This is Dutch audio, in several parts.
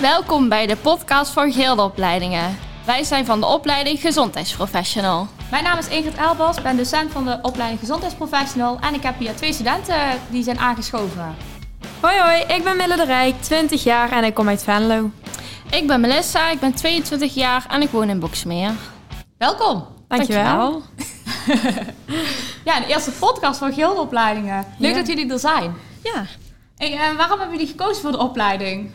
Welkom bij de podcast voor Gilde Opleidingen. Wij zijn van de opleiding Gezondheidsprofessional. Mijn naam is Ingrid Elbers, ben docent van de opleiding Gezondheidsprofessional en ik heb hier twee studenten die zijn aangeschoven. Hoi hoi, ik ben Mille de Rijk, 20 jaar en ik kom uit Venlo. Ik ben Melissa, ik ben 22 jaar en ik woon in Boksmeer. Welkom! Dankjewel. Ja, de eerste podcast voor Gildeopleidingen. Leuk Ja. dat jullie er zijn. Ja, Hey, eh, waarom hebben jullie gekozen voor de opleiding?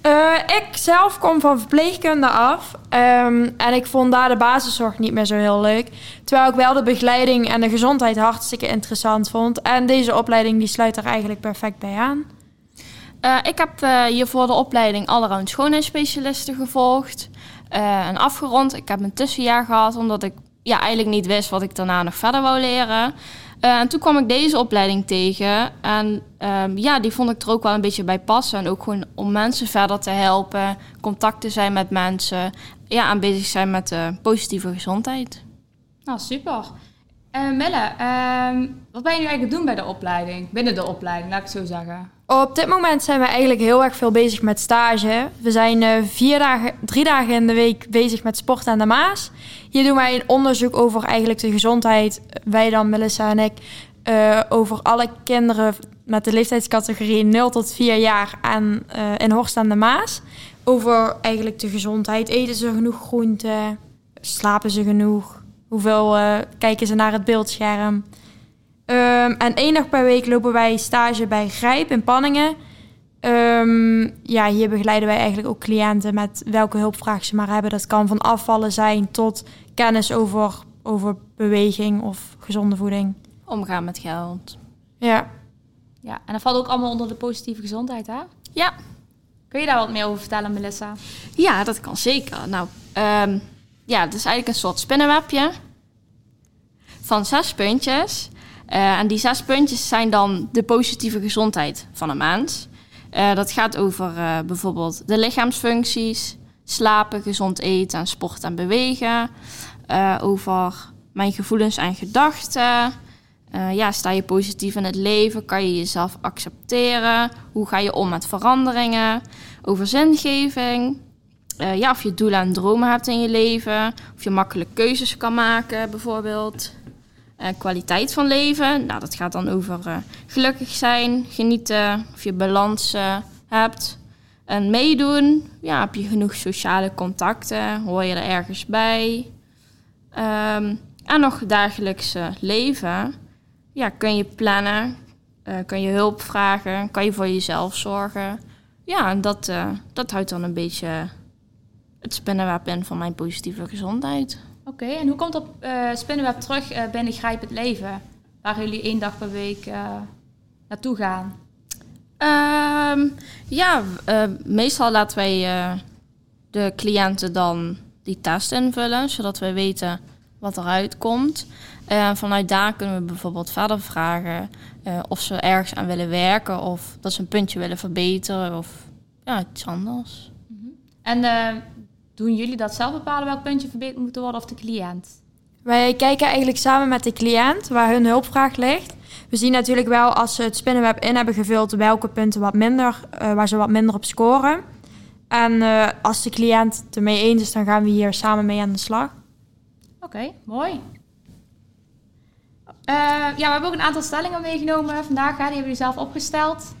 Eh, ik zelf kom van verpleegkunde af ehm, en ik vond daar de basiszorg niet meer zo heel leuk. Terwijl ik wel de begeleiding en de gezondheid hartstikke interessant vond. En deze opleiding die sluit er eigenlijk perfect bij aan. Eh, ik heb eh, hiervoor de opleiding Allround Schoonheidsspecialisten gevolgd en afgerond. Ik heb een tussenjaar gehad omdat ik ja, eigenlijk niet wist wat ik daarna nog verder wou leren. Eh, en toen kwam ik deze opleiding tegen en ehm, ja, die vond ik er ook wel een beetje bij passen. En ook gewoon om mensen verder te helpen, contact te zijn met mensen, ja, aan bezig zijn met de positieve gezondheid. Nou, super. Eh Melle, ehm, wat ben je nu eigenlijk doen bij de opleiding? Binnen de opleiding, laat ik zo zeggen. Op dit moment zijn we eigenlijk heel erg veel bezig met stage. We zijn eh, vier dagen, drie dagen in de week bezig met sport aan de Maas. Hier doen wij een onderzoek over eigenlijk de gezondheid. Wij dan, Melissa en ik, eh, over alle kinderen met de leeftijdscategorie 0 tot 4 jaar aan, eh, in Horst aan de Maas. Over eigenlijk de gezondheid. Eten ze genoeg groente? Slapen ze genoeg? Hoeveel kijken ze naar het beeldscherm? Ehm, en één dag per week lopen wij stage bij Grijp in Panningen. Ehm, ja, hier begeleiden wij eigenlijk ook cliënten met welke hulpvraag ze maar hebben. Dat kan van afvallen zijn tot kennis over, over beweging of gezonde voeding. Omgaan met geld. Ja. Ja, en dat valt ook allemaal onder de positieve gezondheid, hè? Ja, Kun je daar wat meer over vertellen, Melissa? Ja, dat kan zeker. Nou, ehm, ja, het is eigenlijk een soort spinnenwebje van zes puntjes. Eh, en die zes puntjes zijn dan de positieve gezondheid van een mens. Eh, dat gaat over eh, bijvoorbeeld de lichaamsfuncties, slapen, gezond eten en sport en bewegen. Over mijn gevoelens en gedachten. Ja, sta je positief in het leven? Kan je jezelf accepteren? Hoe ga je om met veranderingen? Over zingeving. Ja, of je doelen en dromen hebt in je leven. Of je makkelijk keuzes kan maken, bijvoorbeeld. Eh, kwaliteit van leven. Nou, dat gaat dan over eh, gelukkig zijn, genieten. Of je balans eh, hebt. En meedoen. Ja, heb je genoeg sociale contacten? Hoor je er ergens bij? Ehm, en nog dagelijks eh, leven. Ja, kun je plannen? Kun je hulp vragen? Kan je voor jezelf zorgen? Ja, en dat, dat houdt dan een beetje het spinnenweb in van mijn positieve gezondheid. Oké, en hoe komt op eh Spinnenweb terug eh, binnen Grijp het Leven? Waar jullie één dag per week eh, naartoe gaan? Ehm, ja, meestal laten wij de cliënten dan die test invullen, zodat wij weten wat eruit komt. En vanuit daar kunnen we bijvoorbeeld verder vragen of ze ergens aan willen werken of dat ze een puntje willen verbeteren of ja, iets anders. En eh, doen jullie dat zelf bepalen welk puntje verbeterd moet worden of de cliënt? Wij kijken eigenlijk samen met de cliënt waar hun hulpvraag ligt. We zien natuurlijk wel als ze het spinnenweb in hebben gevuld welke punten wat minder, eh, waar ze wat minder op scoren. En eh, als de cliënt het ermee eens is, dan gaan we hier samen mee aan de slag. Oké, mooi. Eh, ja, we hebben ook een aantal stellingen meegenomen vandaag. Hè. Die hebben jullie zelf opgesteld.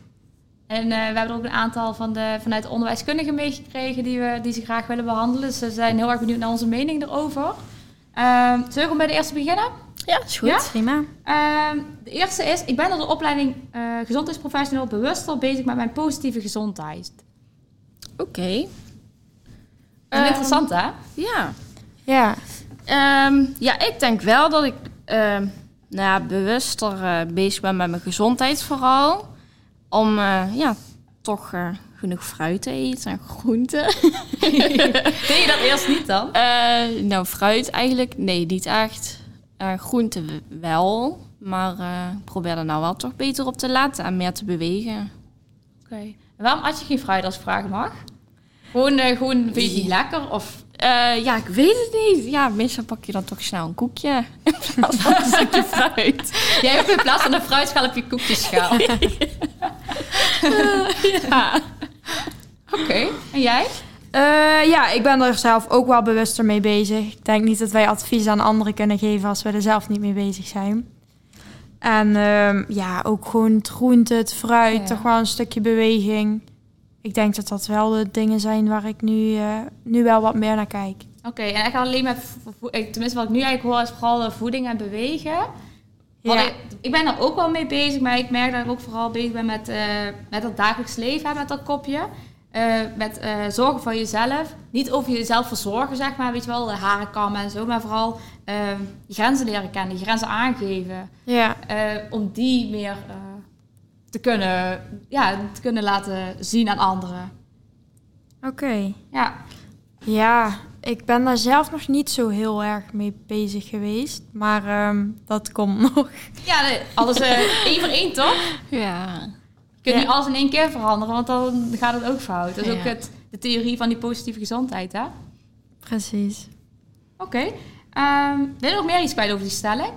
En eh, we hebben er ook een aantal van de, vanuit de onderwijskundigen meegekregen die, we, die ze graag willen behandelen. Dus ze zijn heel erg benieuwd naar onze mening erover. Uh, zullen we gewoon bij de eerste beginnen? Ja, is goed. Ja? Prima. Ehm, de eerste is, ik ben door de opleiding eh, gezondheidsprofessional bewuster bezig met mijn positieve gezondheid. Oké. Dat Ehm, interessant, hè? Ja. Ja. Ehm, ja, ik denk wel dat ik ehm, nou ja, bewuster eh, bezig ben met mijn gezondheid vooral. Om eh, ja, toch eh, genoeg fruit te eten en groenten. Deed je dat eerst niet dan? Eh, nou, fruit eigenlijk, nee, niet echt. Groenten wel, maar ik probeer er nou wel toch beter op te laten en meer te bewegen. Oké. En waarom at je geen fruit als vragen mag? Gewoon, eh, gewoon vind je het niet lekker? Of Eh, ja, ik weet het niet. Ja, meestal pak je dan toch snel een koekje in plaats van een stukje fruit. jij hebt in plaats van een fruitschaal heb je koekjesschaal. Ja. Oké. En jij? Eh, ja, ik ben er zelf ook wel bewuster mee bezig. Ik denk niet dat wij advies aan anderen kunnen geven als we er zelf niet mee bezig zijn. En ehm, ja, ook gewoon het groente, het fruit, Ja. toch wel een stukje beweging. Ik denk dat dat wel de dingen zijn waar ik nu, eh, nu wel wat meer naar kijk. Oké, en echt alleen met... Tenminste, wat ik nu eigenlijk hoor is vooral voeding en bewegen. Ja. ik, ik ben er ook wel mee bezig, maar ik merk dat ik ook vooral bezig ben met, eh, met het dagelijks leven, hè, met dat kopje. Eh, met zorgen voor jezelf. Niet over jezelf verzorgen, zeg maar, weet je wel, de haren kammen en zo, maar vooral je grenzen leren kennen, je grenzen aangeven. Ja, om die meer te, kunnen, ja, te kunnen laten zien aan anderen. oké. Ja, Ja, ik ben daar zelf nog niet zo heel erg mee bezig geweest. Maar ehm, dat komt nog. ja nee, alles eh, één voor één, toch? Ja. Je kunt Ja. niet alles in één keer veranderen, want dan gaat het ook fout. Dat is ook het, de theorie van die positieve gezondheid, hè? Oké. Precies. Ehm, wil je nog meer iets kwijt over die stelling?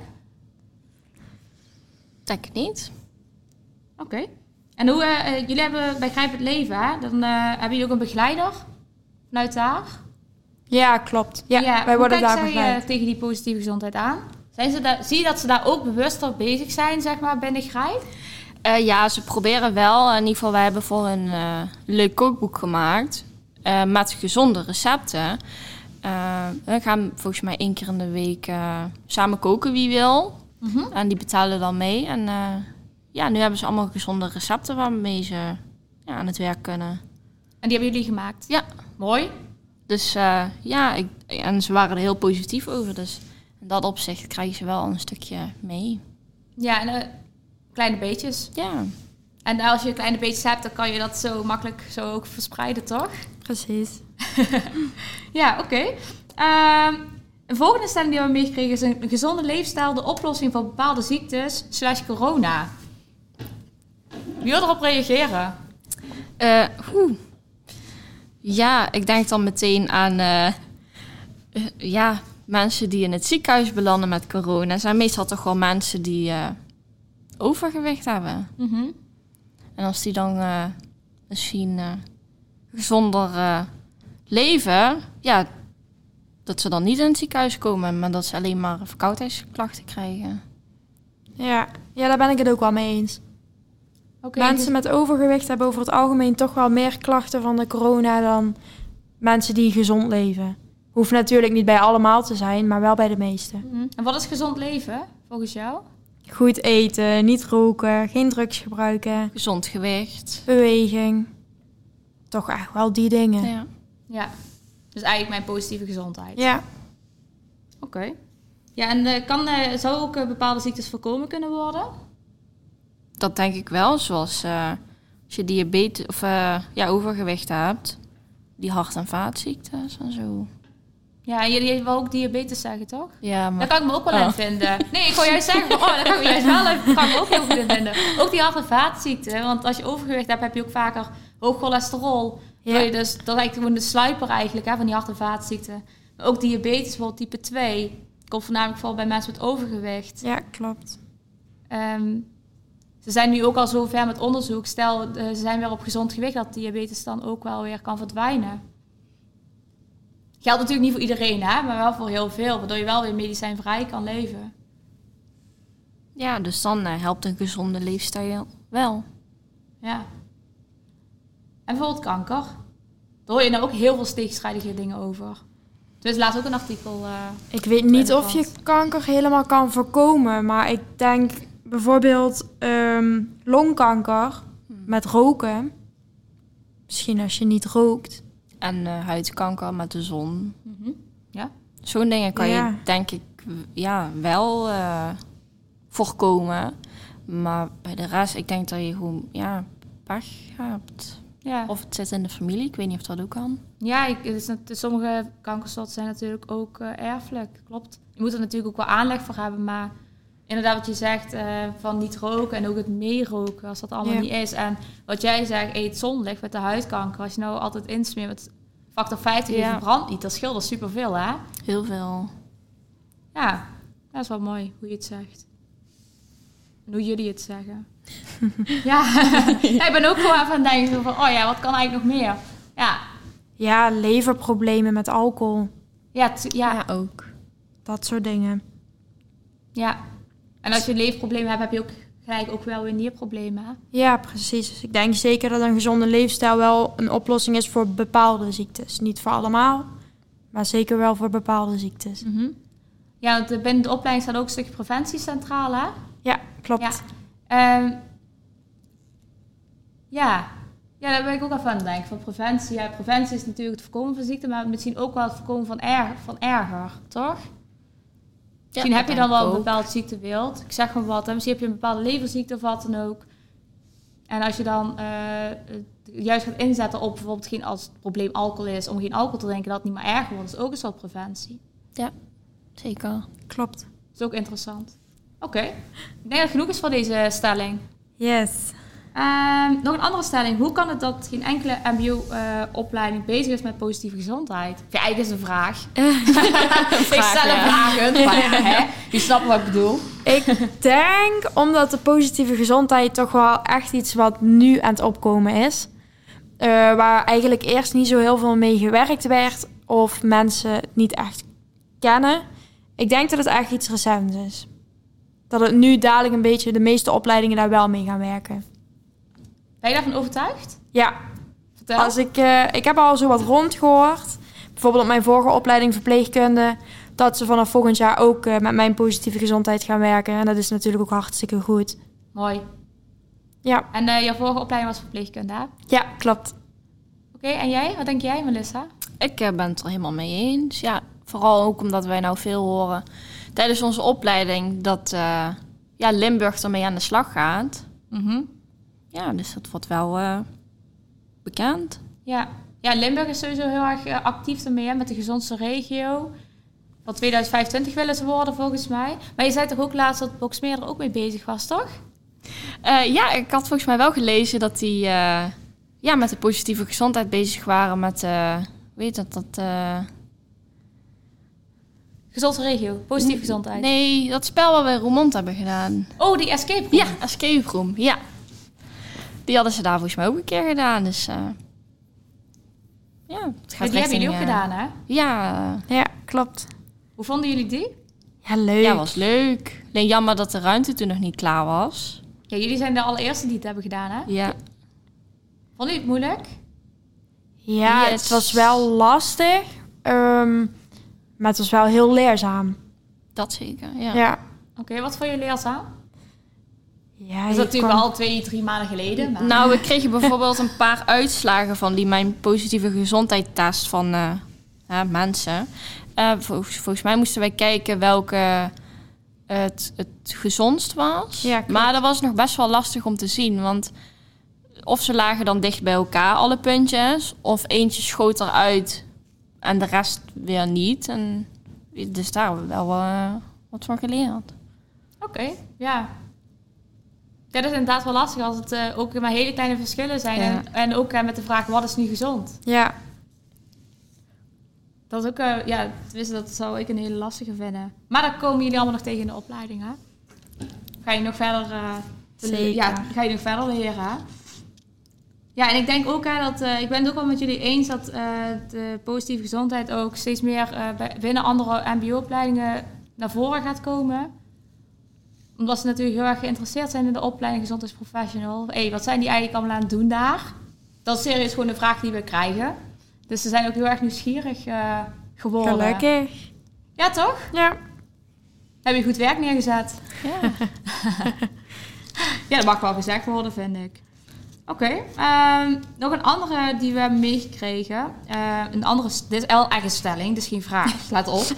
Denk het niet. Oké. En hoe, eh, eh, jullie hebben bij Grijp het Leven, hè? Dan eh, hebben jullie ook een begeleider vanuit daar. Ja, klopt. Ja, wij worden daar begeleid. eh, tegen die positieve gezondheid aan? Zijn ze daar, zie je dat ze daar ook bewuster bezig zijn, zeg maar, binnen Grijp? Eh, ja, ze proberen wel. In ieder geval, wij hebben voor een eh, leuk kookboek gemaakt. eh, met gezonde recepten. We gaan volgens mij één keer in de week eh, samen koken wie wil. Mhm. En die betalen dan mee. En eh, ja, nu hebben ze allemaal gezonde recepten waarmee ze ja, aan het werk kunnen. En die hebben jullie gemaakt? Ja. Mooi. Dus eh, ja, ik, en ze waren er heel positief over. Dus in dat opzicht krijgen ze wel een stukje mee. Ja, en eh, kleine beetjes. Ja, En als je kleine beetjes hebt, dan kan je dat zo makkelijk zo ook verspreiden, toch? Precies. Ja, oké. Ehm, een volgende stelling die we meegekregen is een gezonde leefstijl de oplossing voor bepaalde ziektes slash corona. Wie wil erop reageren? Oeh. Ja, ik denk dan meteen aan eh, eh, ja, mensen die in het ziekenhuis belanden met corona. zijn meestal toch wel mensen die overgewicht hebben. Mhm. En als die dan misschien gezonder leven, ja, dat ze dan niet in het ziekenhuis komen, maar dat ze alleen maar verkoudheidsklachten krijgen. Ja. ja, daar ben ik het ook wel mee eens. Mensen met overgewicht hebben over het algemeen toch wel meer klachten van de corona dan mensen die gezond leven. Hoeft natuurlijk niet bij allemaal te zijn, maar wel bij de meesten. Mhm. En wat is gezond leven, volgens jou? Goed eten, niet roken, geen drugs gebruiken, Gezond gewicht. beweging. Toch echt wel die dingen. Ja. Ja, dus eigenlijk mijn positieve gezondheid. Ja, Oké. Ja, en eh, kan, eh, zou ook eh, bepaalde ziektes voorkomen kunnen worden? Dat denk ik wel, zoals eh, als je diabetes of eh, ja, overgewicht hebt, die hart- en vaatziektes en zo. Ja, en jullie wil ook diabetes zeggen, toch? Ja, Daar maar kan ik me ook wel in Oh. vinden. Nee, ik wou juist zeggen, oh, daar kan ik me juist wel in, kan ik me ook heel goed in vinden. Ook die hart- en vaatziekten, want als je overgewicht hebt, heb je ook vaker hoog cholesterol. Ja. Wil je Dus, dat eigenlijk gewoon de sluiper eigenlijk hè, van die hart- en vaatziekten. Maar ook diabetes, bijvoorbeeld type 2, komt voornamelijk voor bij mensen met overgewicht. ja klopt. Ehm, ze zijn nu ook al zo ver met onderzoek. Stel, eh, ze zijn weer op gezond gewicht, dat diabetes dan ook wel weer kan verdwijnen. Geldt natuurlijk niet voor iedereen, hè, maar wel voor heel veel, waardoor je wel weer medicijnvrij kan leven. ja, dus dan eh, helpt een gezonde leefstijl wel. Ja. En bijvoorbeeld kanker. Daar hoor je nou ook heel veel tegenstrijdige dingen over. Dus laat ook een artikel. eh, Ik weet niet of je kanker helemaal kan voorkomen, maar ik denk bijvoorbeeld ehm, longkanker met roken. Misschien als je niet rookt. En eh, huidkanker met de zon. mhm. Zo'n dingen kan Ja. je denk ik ja, wel eh, voorkomen. Maar bij de rest, ik denk dat je gewoon ja, pech hebt. Ja, Of het zit in de familie, ik weet niet of dat ook kan. ja ik, het is sommige kankersoorten zijn natuurlijk ook eh, erfelijk. Klopt. Je moet er natuurlijk ook wel aanleg voor hebben, maar inderdaad wat je zegt eh, van niet roken en ook het meeroken als dat allemaal Ja. niet is. En wat jij zegt, eet zonlicht met de huidkanker. Als je nou altijd insmeert met factor 50 Ja. ja. verbrandt niet, dat scheelt superveel hè. Heel veel. Ja, dat is wel mooi hoe je het zegt. En hoe jullie het zeggen. ja. ja, ik ben ook gewoon even aan het denken van, oh ja, wat kan eigenlijk nog meer? Ja, Ja, leverproblemen met alcohol. ja, Ja, ook. Dat soort dingen. ja. En als je leefproblemen hebt, heb je ook gelijk ook wel weer nierproblemen. Ja, precies. Dus ik denk zeker dat een gezonde leefstijl wel een oplossing is voor bepaalde ziektes. Niet voor allemaal, maar zeker wel voor bepaalde ziektes. Mhm. Ja, want binnen de opleiding staat ook een stukje preventie centraal, hè? Ja, klopt. Ja. Ehm, ja. ja, daar ben ik ook aan het denken. Van preventie. Ja, preventie is natuurlijk het voorkomen van ziekte, maar misschien ook wel het voorkomen van, erger, van erger, toch? Misschien heb je dan wel een bepaald ziektebeeld. Ik zeg maar wat. Hè? Misschien heb je een bepaalde leverziekte of wat dan ook. En als je dan eh, juist gaat inzetten op bijvoorbeeld geen, als het probleem alcohol is, om geen alcohol te drinken, dat het niet meer erger wordt, is ook een soort preventie. Zeker. Klopt. Dat is ook interessant. Oké. Ik denk dat het genoeg is voor deze stelling. Yes. Ehm, nog een andere stelling. Hoe kan het dat geen enkele mbo-opleiding bezig is met positieve gezondheid? Ja, eigenlijk is een vraag. ik stel een ja. vragen, maar hè, je snapt wat ik bedoel. Ik denk omdat de positieve gezondheid toch wel echt iets wat nu aan het opkomen is. Eh, waar eigenlijk eerst niet zo heel veel mee gewerkt werd. Of mensen het niet echt kennen. Ik denk dat het echt iets recents is. Dat het nu dadelijk een beetje de meeste opleidingen daar wel mee gaan werken. Ben je daarvan overtuigd? Ja, Vertel. als ik, eh, ik heb al zo wat rondgehoord. Bijvoorbeeld op mijn vorige opleiding verpleegkunde. Dat ze vanaf volgend jaar ook eh, met mijn positieve gezondheid gaan werken. En dat is natuurlijk ook hartstikke goed. Mooi. Ja, En eh jouw vorige opleiding was verpleegkunde, hè? Oké, ja klopt. en jij? Wat denk jij, Melissa? Ik ben het er helemaal mee eens. Ja, vooral ook omdat wij nou veel horen tijdens onze opleiding dat eh, ja, Limburg ermee aan de slag gaat. Mhm. Ja, dus dat wordt wel eh, bekend. Ja. ja, Limburg is sowieso heel erg eh, actief ermee, hè, met de gezondste regio. Van 2025 willen ze worden, volgens mij. Maar je zei toch ook laatst dat Boxmeer er ook mee bezig was, toch? Eh, ja, ik had volgens mij wel gelezen dat die ja, met de positieve gezondheid bezig waren. Met, weet dat, dat... Gezondste regio, positieve gezondheid. nee, dat spel wat we in Roermond hebben gedaan. Oh, die escape room. Ja, escape room, ja. Die hadden ze daar volgens mij ook een keer gedaan, dus... eh, ja, het gaat Maar die hebben jullie ook eh, gedaan, hè? Ja, Ja, klopt. Hoe vonden jullie die? Ja, leuk. ja, was leuk. Alleen jammer dat de ruimte toen nog niet klaar was. Ja, jullie zijn de allereerste die het hebben gedaan, hè? Ja, Vonden jullie het moeilijk? Ja, Yes. het was wel lastig. ehm, maar het was wel heel leerzaam. dat zeker, ja. Ja. Oké, wat vond je leerzaam? Ja, Dat is natuurlijk kwam- wel twee, drie maanden geleden. Maar... Nou, we kregen bijvoorbeeld een paar uitslagen van die mijn positieve gezondheidstest van eh, mensen. Eh, volgens, volgens mij moesten wij kijken welke het, het gezondst was. Ja, maar dat was nog best wel lastig om te zien, want of ze lagen dan dicht bij elkaar, alle puntjes, of eentje schoot eruit en de rest weer niet. En, dus daar hebben we wel eh, wat van geleerd. Oké. Ja, dat is inderdaad wel lastig als het eh, ook maar hele kleine verschillen zijn. Ja. En, en ook eh, met de vraag, wat is nu gezond? Ja, Dat is ook, eh, ja, tenminste, dat zou ik een hele lastige vinden. Maar dat komen jullie allemaal nog tegen in de opleiding, hè? Ga je nog verder, Zeker. ja, ga je nog verder leren, hè? Ja, en ik denk ook, hè, dat, ik ben het ook wel met jullie eens dat de positieve gezondheid ook steeds meer binnen andere mbo-opleidingen naar voren gaat komen. Omdat ze natuurlijk heel erg geïnteresseerd zijn in de opleiding gezondheidsprofessional. Hé, wat zijn die eigenlijk allemaal aan het doen daar? Dat is serieus gewoon een vraag die we krijgen. Dus ze zijn ook heel erg nieuwsgierig eh, geworden. gelukkig. Ja, toch? Ja. Heb je goed werk neergezet? Ja. Ja, dat mag wel gezegd worden, vind ik. Oké. ehm, nog een andere die we hebben meegekregen. Eh, een andere, dit is een stelling, dus geen vraag. Let op.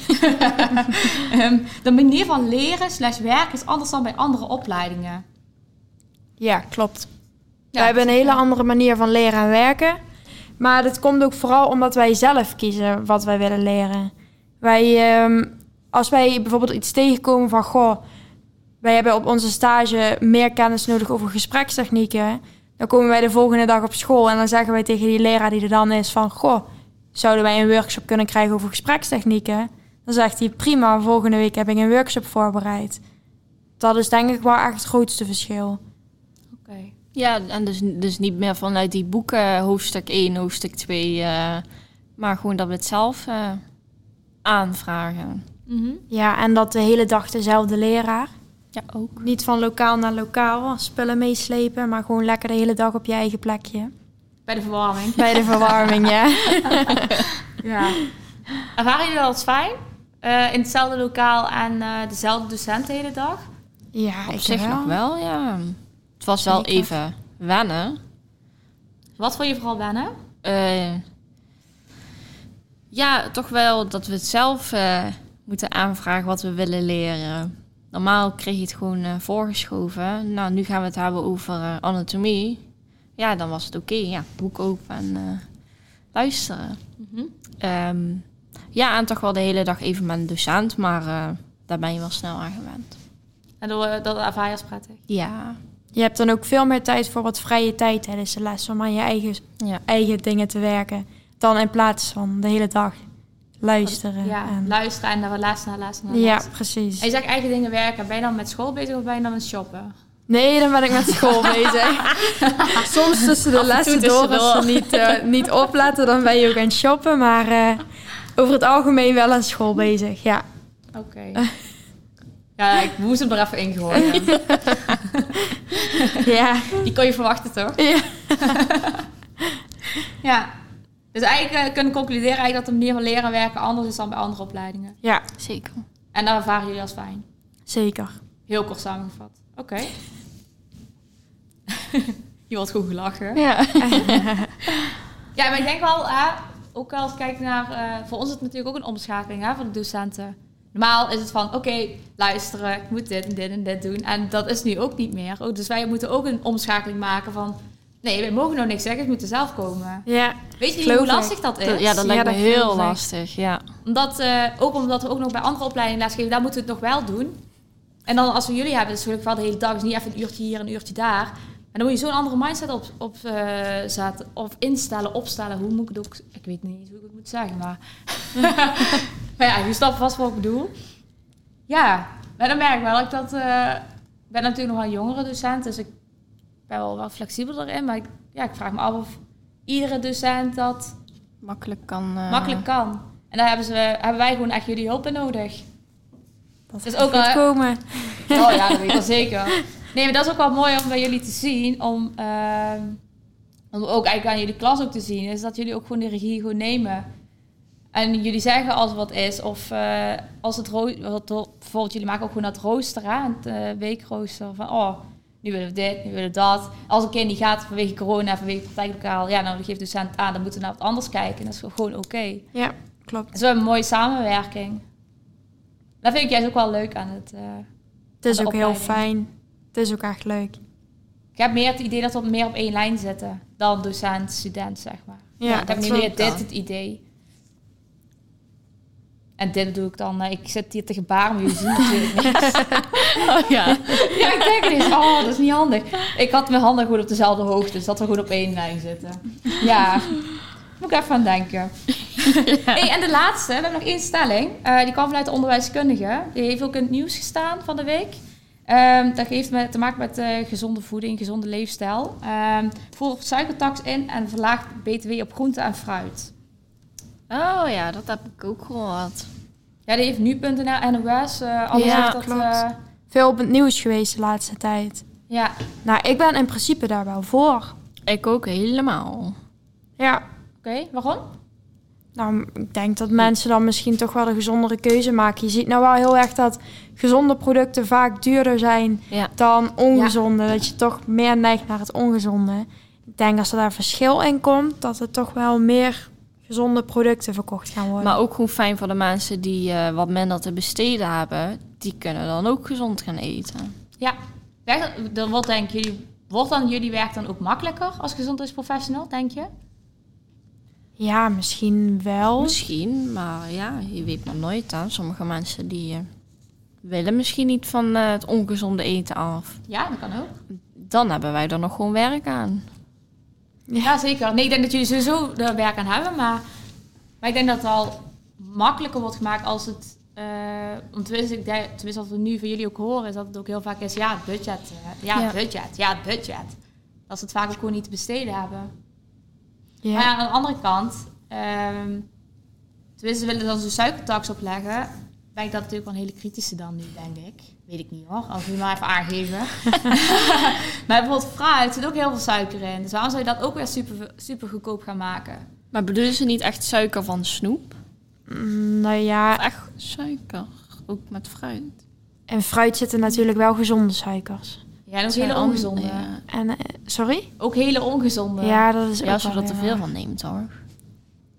Ehm, de manier van leren slash werken is anders dan bij andere opleidingen. Ja, klopt. Ja, wij hebben een hele andere manier van leren en werken. Maar dat komt ook vooral omdat wij zelf kiezen wat wij willen leren. Wij, ehm, als wij bijvoorbeeld iets tegenkomen van... Goh, wij hebben op onze stage meer kennis nodig over gesprekstechnieken... dan komen wij de volgende dag op school en dan zeggen wij tegen die leraar die er dan is van... Goh, zouden wij een workshop kunnen krijgen over gesprekstechnieken? Dan zegt hij, prima, volgende week heb ik een workshop voorbereid. Dat is denk ik wel echt het grootste verschil. Oké. Ja, en dus, dus niet meer vanuit die boeken hoofdstuk 1, hoofdstuk 2. eh, maar gewoon dat we het zelf eh, aanvragen. Mhm. Ja, en dat de hele dag dezelfde leraar. Ja, ook. Niet van lokaal naar lokaal spullen meeslepen, maar gewoon lekker de hele dag op je eigen plekje. Bij de verwarming. Bij de verwarming, ja. Ja. Ervaren jullie dat als fijn? Eh, in hetzelfde lokaal en eh, dezelfde docent de hele dag? Ja, Op ik zich wel. nog wel, ja. Het was wel Zeker. even wennen. Wat vond je vooral wennen? Eh, ja, toch wel dat we het zelf eh, moeten aanvragen wat we willen leren. Normaal kreeg je het gewoon eh, voorgeschoven. Nou, nu gaan we het hebben over eh, anatomie. Ja, dan was het oké. Ja, boek open en eh, luisteren. Mhm. Ehm, ja, en toch wel de hele dag even met een docent, maar eh, daar ben je wel snel aan gewend. En door, eh, dat ervaar je als prettig? Ja, Je hebt dan ook veel meer tijd voor wat vrije tijd tijdens de les om aan je eigen, ja. eigen dingen te werken. Dan in plaats van de hele dag luisteren. Ja, en- luisteren en dan les naar les naar ja precies. En je zegt eigen dingen werken. Ben je dan met school bezig of ben je dan met shoppen? Nee, dan ben ik met school bezig. Soms tussen de lessen door, als ze niet, eh, niet opletten, dan ben je ook aan het shoppen. Maar eh, over het algemeen wel aan school bezig, ja. Oké. Ja, ik moest hem er even ingooien. Ja, Die kon je verwachten, toch? ja. Ja. Dus eigenlijk eh, kunnen we concluderen eigenlijk dat de manier van leren en werken anders is dan bij andere opleidingen. ja zeker. En dat ervaren jullie als fijn. zeker. Heel kort samengevat. Oké. je wordt goed gelachen. Ja. Ja, maar ik denk wel, hè, ook als ik kijk naar... eh, voor ons is het natuurlijk ook een omschakeling hè, voor de docenten. Normaal is het van, oké, luisteren, ik moet dit en dit en dit doen. En dat is nu ook niet meer. Ook, dus wij moeten ook een omschakeling maken van... Nee, wij mogen nou niks zeggen, ze moeten zelf komen. Ja, Weet je niet hoe ik. lastig dat is? Ja, dat lijkt Ja, me dat heel lastig, ja. Omdat, eh, ook omdat we ook nog bij andere opleidingen lesgeven, daar moeten we het nog wel doen. En dan als we jullie hebben, is het natuurlijk wel de hele dag, is niet even een uurtje hier, een uurtje daar. En dan moet je zo'n andere mindset op, op eh, zetten, of instellen, opstellen. Hoe moet ik het ook, ik weet niet hoe ik het moet zeggen, maar... maar ja, je snapt vast wat ik bedoel. Ja, maar dan merk ik wel dat ik dat... eh, ik ben natuurlijk nog wel een jongere docent, dus ik ben wel wat flexibeler erin. Maar ik, ja, ik vraag me af of iedere docent dat Makkelijk kan... eh, makkelijk kan. En daar hebben, ze, hebben wij gewoon echt jullie hulp bij nodig. dat Dus gaat ook al- komen. Oh ja, dat weet ik wel zeker. Nee, maar dat is ook wel mooi om bij jullie te zien. Om, ehm, om ook eigenlijk aan jullie klas ook te zien. Is dat jullie ook gewoon de regie gewoon nemen. En jullie zeggen als wat is. Of eh, als het roo- wat- bijvoorbeeld jullie maken ook gewoon dat rooster. Hè, het eh, weekrooster. Van oh, nu willen we dit, nu willen we dat. Als een kind die gaat vanwege corona, vanwege het praktijklokaal. Ja, nou dan geeft de docent aan. Dan moeten we naar wat anders kijken. Dat is gewoon oké. Ja, klopt. Dus we hebben een mooie samenwerking. Dat vind ik juist ook wel leuk aan het... eh, Het is ook heel fijn. Het is ook echt leuk. Ik heb meer het idee dat we meer op één lijn zitten dan docent, student, zeg maar. Ja, ik heb nu meer dit het idee. En dit doe ik dan. eh, Ik zit hier te gebaren, maar jullie zien natuurlijk niks. Oh ja. ja, ik denk eens, oh, dat is niet handig. Ik had mijn handen gewoon op dezelfde hoogte, dus dat we gewoon op één lijn zitten. Ja, moet ik even aan denken. Hey, en de laatste, we hebben nog één stelling. Eh, die kwam vanuit de onderwijskundige. Die heeft ook in het nieuws gestaan van de week. Ehm, dat heeft met, te maken met eh, gezonde voeding, gezonde leefstijl. Ehm voert suikertax in en verlaagt btw op groente en fruit. Oh ja, dat heb ik ook gehoord. Ja, die heeft nu.nl, NOS, eh alles Ja, dat... klopt. eh, Veel op het nieuws geweest de laatste tijd. ja, Nou, ik ben in principe daar wel voor. Ik ook helemaal. Ja. oké. Waarom? Nou, ik denk dat mensen dan misschien toch wel de gezondere keuze maken. Je ziet nou wel heel erg dat gezonde producten vaak duurder zijn Ja. dan ongezonde. Dat je toch meer neigt naar het ongezonde. Ik denk als er daar verschil in komt, dat er toch wel meer gezonde producten verkocht gaan worden. Maar ook gewoon fijn voor de mensen die eh, wat minder te besteden hebben. Die kunnen dan ook gezond gaan eten. Ja, dan wordt, denk jullie, wordt dan jullie werk dan ook makkelijker als gezondheidsprofessional, denk je? Ja, misschien wel. Misschien, maar ja, je weet maar nooit aan. Sommige mensen die eh, willen misschien niet van eh, het ongezonde eten af. Ja, dat kan ook. Dan hebben wij er nog gewoon werk aan. Ja, zeker. Nee, ik denk dat jullie sowieso er werk aan hebben, maar, maar ik denk dat het al makkelijker wordt gemaakt als het... want tenminste, ik denk, tenminste, wat we nu van jullie ook horen, is dat het ook heel vaak is, ja, budget. eh, ja, Ja. budget. Ja, budget. Dat ze het vaak ook gewoon niet te besteden hebben. Ja. Maar ja, aan de andere kant, ehm tenminste willen dan zo'n suikertax opleggen, ben ik dat natuurlijk wel een hele kritische dan nu, denk ik. Weet ik niet hoor, als je maar even aangeven. maar bijvoorbeeld fruit zit ook heel veel suiker in. Dus waarom zou je dat ook weer super, super goedkoop gaan maken? Maar bedoelen ze niet echt suiker van snoep? Mm, Nou ja, Echt suiker, ook met fruit. in fruit zitten natuurlijk wel gezonde suikers. Ja, dat is Zijn hele ongezonde. Ja, En, eh, sorry? Ook hele ongezonde. Ja, dat is Ja, ook als je er te veel van neemt hoor.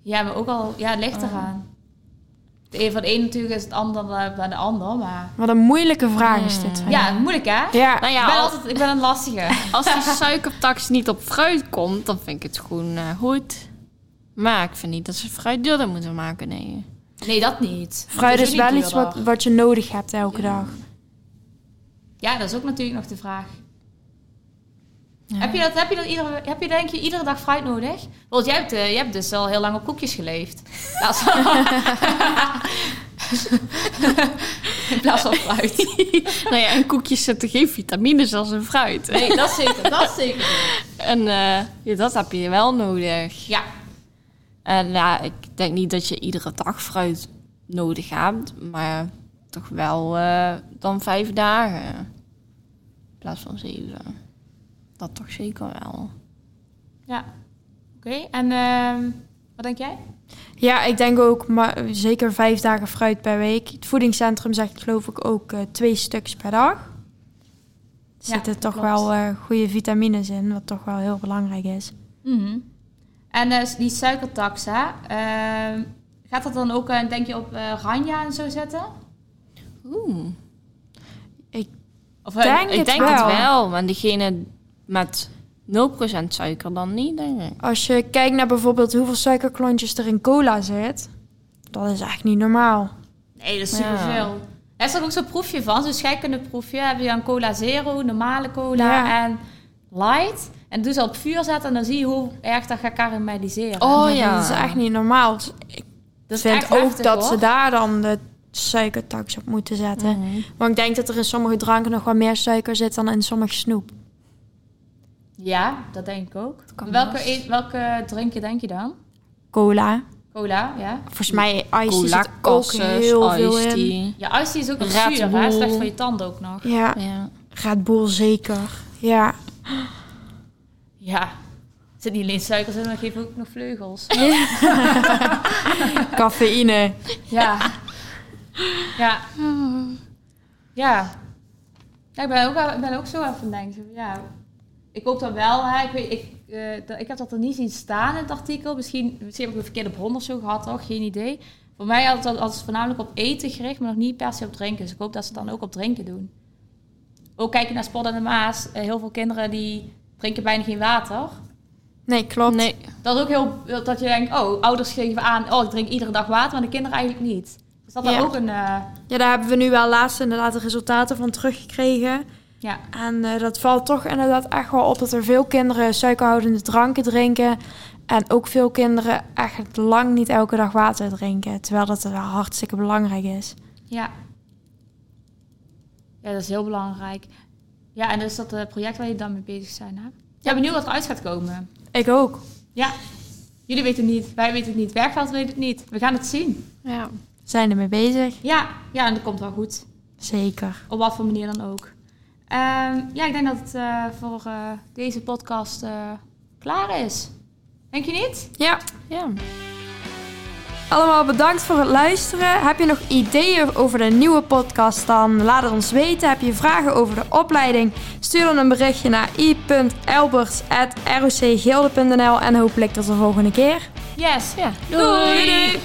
Ja, maar ook al, ja, het ligt Oh. eraan. De een van de een natuurlijk is het ander dan de ander, maar... Wat een moeilijke vraag is Hmm. dit. Ja, moeilijk hè? Ja, Nou ik, ja, ben al- altijd, ik ben een lastige. als die suikertax niet op fruit komt, dan vind ik het gewoon eh, goed. Maar ik vind niet dat ze fruit duurder moeten maken, nee. Nee, dat niet. fruit Dat is wel iets wat, wat je nodig hebt elke Ja. dag. Ja, dat is ook natuurlijk nog de vraag. Ja. Heb je dat, heb je dat iedere, heb je denk je iedere dag fruit nodig? Want jij hebt, eh, jij hebt dus al heel lang op koekjes geleefd. In plaats van, fruit. nou ja, in koekjes zitten geen vitamines als in fruit. Nee, dat zeker. Dat zeker. En eh, ja, dat heb je wel nodig. Ja, En ja, ik denk niet dat je iedere dag fruit nodig hebt, maar toch wel eh, dan vijf dagen. In plaats van zeven. Dat toch zeker wel. ja. Oké, en ehm, wat denk jij? Ja, ik denk ook maar zeker vijf dagen fruit per week. Het voedingscentrum zegt geloof ik ook eh, twee stuks per dag. Er Ja, zitten toch klopt. wel eh, goede vitamines in, wat toch wel heel belangrijk is. Mhm. En eh, die suikertax, hè? ehm, gaat dat dan ook, eh, denk je, op eh Ranja en zo zetten? Oeh. Of, eh, Denk Ik het denk wel. het wel, maar diegene met 0% suiker dan niet, denk ik. Als je kijkt naar bijvoorbeeld hoeveel suikerklontjes er in cola zit, dat is echt niet normaal. Nee, dat is Ja. superveel. Er is er ook zo'n proefje van, zo'n scheikunde proefje. Heb je dan cola zero, normale cola Ja. en light. En doe ze op vuur zetten en dan zie je hoe erg dat gaat karamelliseren. Oh ja. Dat is echt niet normaal. Ik dat vind ook heftig, dat hoor. ze daar dan de suikertax op moeten zetten. Mhm. Want ik denk dat er in sommige dranken nog wel meer suiker zit dan in sommige snoep. Ja, dat denk ik ook. Welke, eet- welke drinken denk je dan? Cola. Cola, ja. Volgens mij ice Cola, zit ook heel veel iced in. tea. Ja, tea is ook nog Red zuur, hè? Slecht voor je tanden ook nog. Ja, Ja. Red Bull zeker. Ja. Ja. Er zit niet alleen suikers in, maar geef ook nog vleugels. Cafeïne. Ja. Ja. Ja. Ja, ik ben ook, ben ook zo even aan het denken. Ja, ik hoop dat wel. Hè. Ik, weet, ik, eh, dat- ik heb dat er niet zien staan in het artikel. Misschien, misschien heb ik een verkeerde bron of zo gehad, toch? Geen idee. Voor mij had het, had het voornamelijk op eten gericht, maar nog niet per se op drinken. Dus ik hoop dat ze het dan ook op drinken doen. Ook kijken naar Sport en de Maas. eh, heel veel kinderen die drinken bijna geen water. Nee, klopt. Nee. Dat is ook heel... Dat je denkt, oh, ouders geven aan... Oh, ik drink iedere dag water, maar de kinderen eigenlijk niet. Dus dat dan Ja. ook een... eh, Ja, daar hebben we nu wel laatst inderdaad de resultaten van teruggekregen. Ja, En eh, dat valt toch inderdaad echt wel op dat er veel kinderen suikerhoudende dranken drinken. En ook veel kinderen echt lang niet elke dag water drinken. Terwijl dat wel hartstikke belangrijk is. Ja. Ja, dat is heel belangrijk. Ja, en dus dat eh, project waar je dan mee bezig zijn, hè? Ja, benieuwd wat eruit gaat komen. Ik ook. Ja. Jullie weten het niet, wij weten het niet, Werkveld weet het niet. We gaan het zien. Ja. Zijn ermee bezig? Ja, ja, en dat komt wel goed. Zeker. Op wat voor manier dan ook. Ehm, ja, ik denk dat het eh, voor eh, deze podcast eh, klaar is. Denk je niet? Ja. Ja. Allemaal bedankt voor het luisteren. Heb je nog ideeën over de nieuwe podcast? Dan laat het ons weten. Heb je vragen over de opleiding? Stuur dan een berichtje naar i.elbers.rocgilde.nl en hopelijk tot de volgende keer. Yes. Ja. Doei.